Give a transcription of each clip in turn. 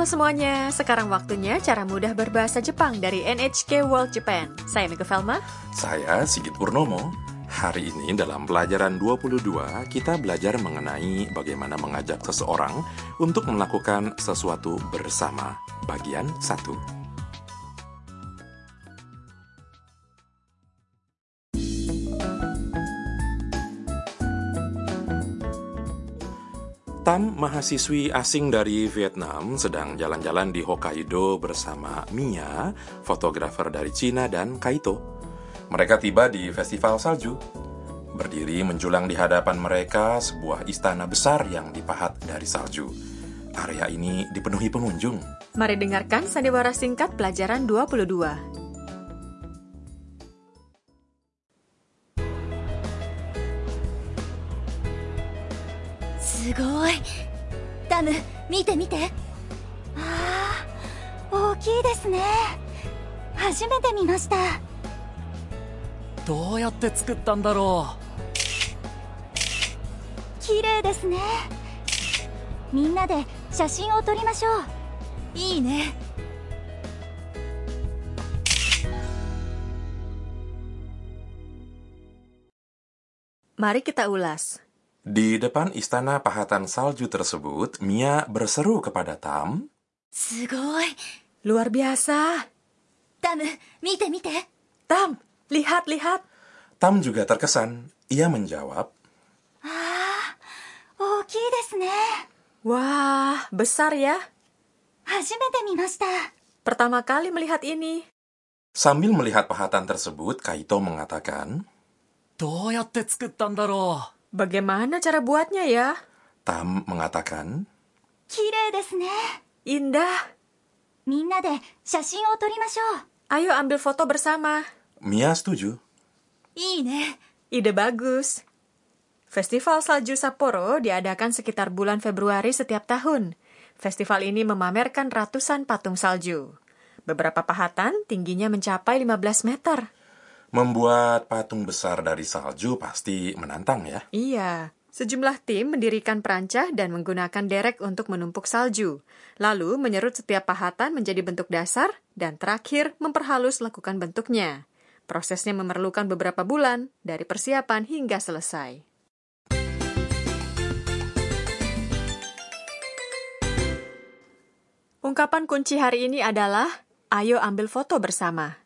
Halo semuanya, sekarang waktunya cara mudah berbahasa Jepang dari NHK World Japan. Saya Mika Velma. Saya Sigit Purnomo. Hari ini dalam pelajaran 22 kita belajar mengenai bagaimana mengajak seseorang untuk melakukan sesuatu bersama. Bagian 1. Tam, mahasiswi asing dari Vietnam, sedang jalan-jalan di Hokkaido bersama Mia, fotografer dari Cina, dan Kaito. Mereka tiba di festival salju. Berdiri menjulang di hadapan mereka sebuah istana besar yang dipahat dari salju. Area ini dipenuhi pengunjung. Mari dengarkan sandiwara singkat pelajaran 22. 見て見て。ああ大きいですね。初めて見ました。どうやって作ったんだろ綺麗ですね。みんなで写真を撮りましょう。いいね。Mari kita ulas. Di depan istana pahatan salju tersebut, Mia berseru kepada Tam, すごい Luar biasa. ダム見て見て Tam, lihat, lihat. Tam juga terkesan. Ia menjawab, 大きいですね Wah, besar ya. 初めて見ました Pertama kali melihat ini. Sambil melihat pahatan tersebut, Kaito mengatakan, うどうやって作ったんだろ Bagaimana cara buatnya ya? Tam mengatakan, Indah. Ayo ambil foto bersama. Mia setuju. Ide bagus. Festival Salju Sapporo diadakan sekitar bulan Februari setiap tahun. Festival ini memamerkan ratusan patung salju. Beberapa pahatan tingginya mencapai 15 meter. Membuat patung besar dari salju pasti menantang ya. Iya, sejumlah tim mendirikan perancah dan menggunakan derek untuk menumpuk salju. Lalu menyerut setiap pahatan menjadi bentuk dasar dan terakhir memperhalus lakukan bentuknya. Prosesnya memerlukan beberapa bulan dari persiapan hingga selesai. Ungkapan kunci hari ini adalah ayo ambil foto bersama.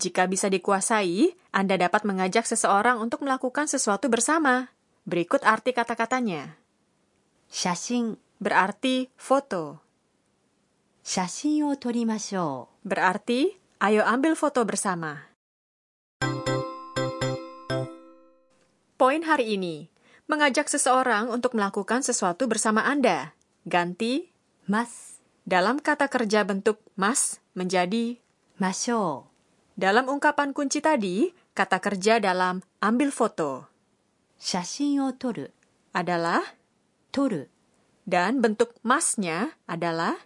Jika bisa dikuasai, Anda dapat mengajak seseorang untuk melakukan sesuatu bersama. Berikut arti kata-katanya. Shashin berarti foto. Shashin o torimashou berarti ayo ambil foto bersama. Poin hari ini, mengajak seseorang untuk melakukan sesuatu bersama Anda. Ganti mas dalam kata kerja bentuk mas menjadi masho. Dalam ungkapan kunci tadi, kata kerja dalam ambil foto. Shashin o adalah toru dan bentuk masnya adalah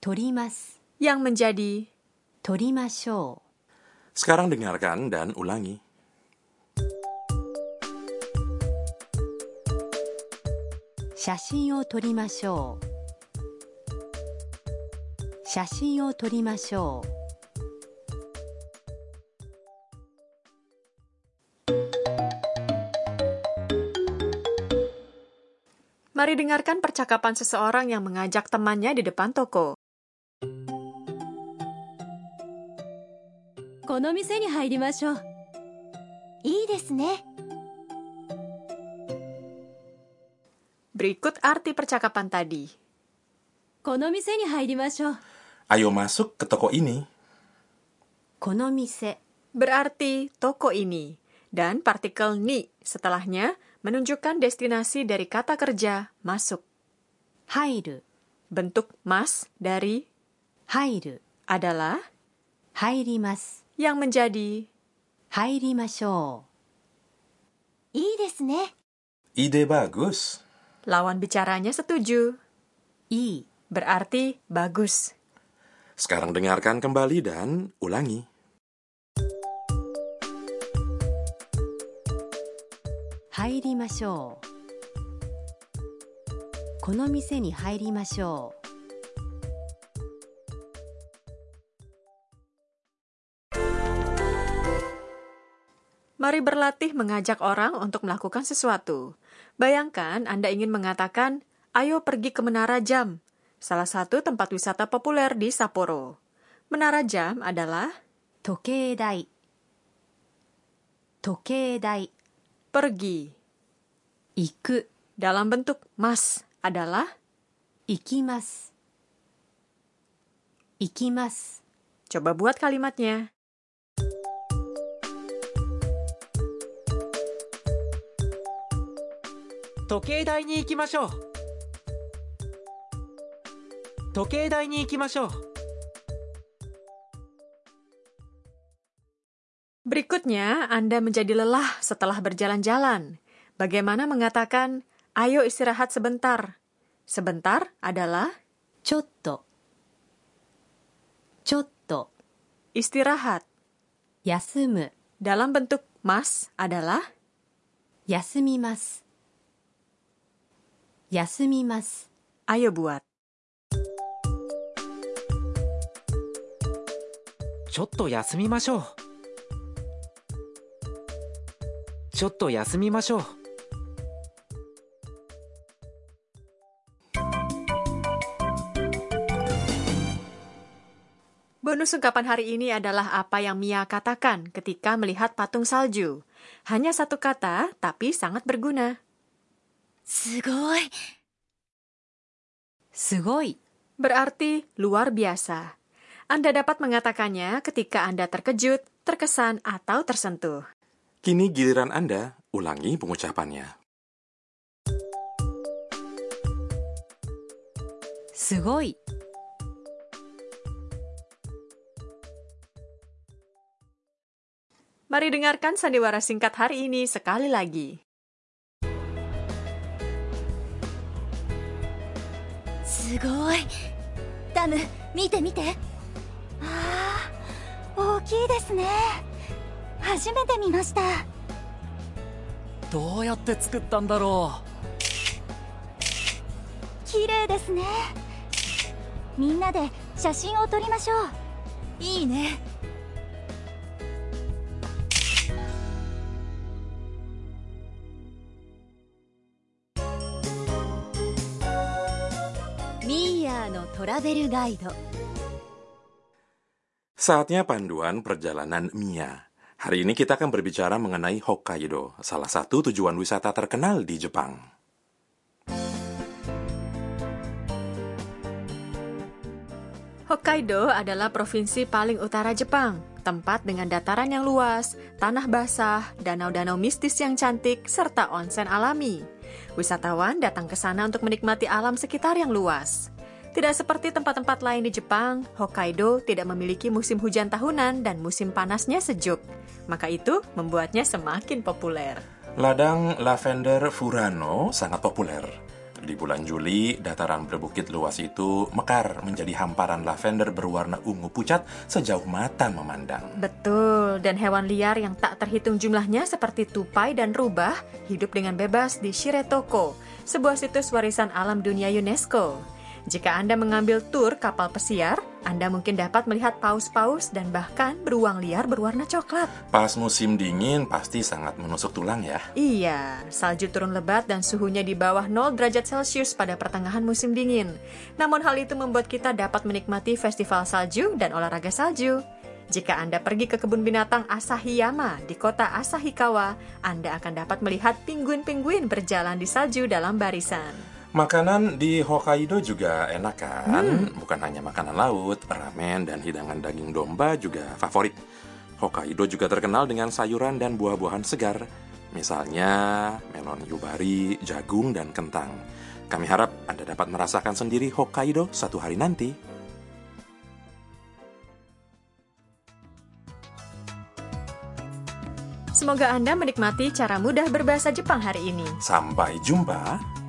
torimas yang menjadi torimashou. Sekarang dengarkan dan ulangi. Shashin o torimashou. Shashin o. Mari dengarkan percakapan seseorang yang mengajak temannya di depan toko. この店に入りましょういいですね Berikut arti percakapan tadi. この店に入りましょう Ayo masuk ke toko ini. この店 Berarti toko ini. Dan partikel ni setelahnya menunjukkan destinasi dari kata kerja masuk. Hairu. Bentuk mas dari hairu adalah hairimasu yang menjadi hairimashou. Ii Ide bagus. Lawan bicaranya setuju. I berarti bagus. Sekarang dengarkan kembali dan ulangi. 入りましょう この店に入りましょう Mari berlatih mengajak orang untuk melakukan sesuatu. Bayangkan Anda ingin mengatakan, ayo pergi ke Menara Jam, salah satu tempat wisata populer di Sapporo. Menara Jam adalah 時計台時計台 pergi. Iku dalam bentuk mas adalah ikimas. Ikimas. Coba buat kalimatnya. Tokei dai ni ikimashou. Tokei dai ni ikimashou. Berikutnya, Anda menjadi lelah setelah berjalan-jalan. Bagaimana mengatakan, ayo istirahat sebentar? Sebentar adalah ちょっとちょっと istirahat. 休む Dalam bentuk mas adalah 休みます休みます ayo buat. ちょっと休みましょうちょっと休みましょう Bonus ungkapan hari ini adalah apa yang Mia katakan ketika melihat patung salju. Hanya satu kata, tapi sangat berguna. Sugoi. Sugoi berarti luar biasa. Anda dapat mengatakannya ketika Anda terkejut, terkesan, atau tersentuh. Kini giliran Anda, ulangi pengucapannya. Sugoi Mari dengarkan sandiwara singkat hari ini sekali lagi. すごいダム見て見てああ大きいですね初めて見ましたどうやって作ったんだろ綺麗ですねみんなで写真を撮りましょういいね ーヤーのトラベルガイド Saatnya panduan perjalanan Mia. Hari ini kita akan berbicara mengenai Hokkaido, salah satu tujuan wisata terkenal di Jepang. Hokkaido adalah provinsi paling utara Jepang, tempat dengan dataran yang luas, tanah basah, danau-danau mistis yang cantik, serta onsen alami. Wisatawan datang ke sana untuk menikmati alam sekitar yang luas. Tidak seperti tempat-tempat lain di Jepang, Hokkaido tidak memiliki musim hujan tahunan dan musim panasnya sejuk. Maka itu membuatnya semakin populer. Ladang lavender Furano sangat populer. Di bulan Juli, dataran berbukit luas itu mekar menjadi hamparan lavender berwarna ungu pucat sejauh mata memandang. Betul, dan hewan liar yang tak terhitung jumlahnya seperti tupai dan rubah hidup dengan bebas di Shiretoko, sebuah situs warisan alam dunia UNESCO. Jika Anda mengambil tur kapal pesiar, Anda mungkin dapat melihat paus-paus dan bahkan beruang liar berwarna coklat. Pas musim dingin pasti sangat menusuk tulang ya. Iya, salju turun lebat dan suhunya di bawah 0 derajat Celcius pada pertengahan musim dingin. Namun hal itu membuat kita dapat menikmati festival salju dan olahraga salju. Jika Anda pergi ke kebun binatang Asahiyama di kota Asahikawa, Anda akan dapat melihat pinguin-pinguin berjalan di salju dalam barisan. Makanan di Hokkaido juga enak kan? Bukan hanya makanan laut, ramen dan hidangan daging domba juga favorit. Hokkaido juga terkenal dengan sayuran dan buah-buahan segar. Misalnya melon yubari, jagung, dan kentang. Kami harap Anda dapat merasakan sendiri Hokkaido satu hari nanti. Semoga Anda menikmati cara mudah berbahasa Jepang hari ini. Sampai jumpa.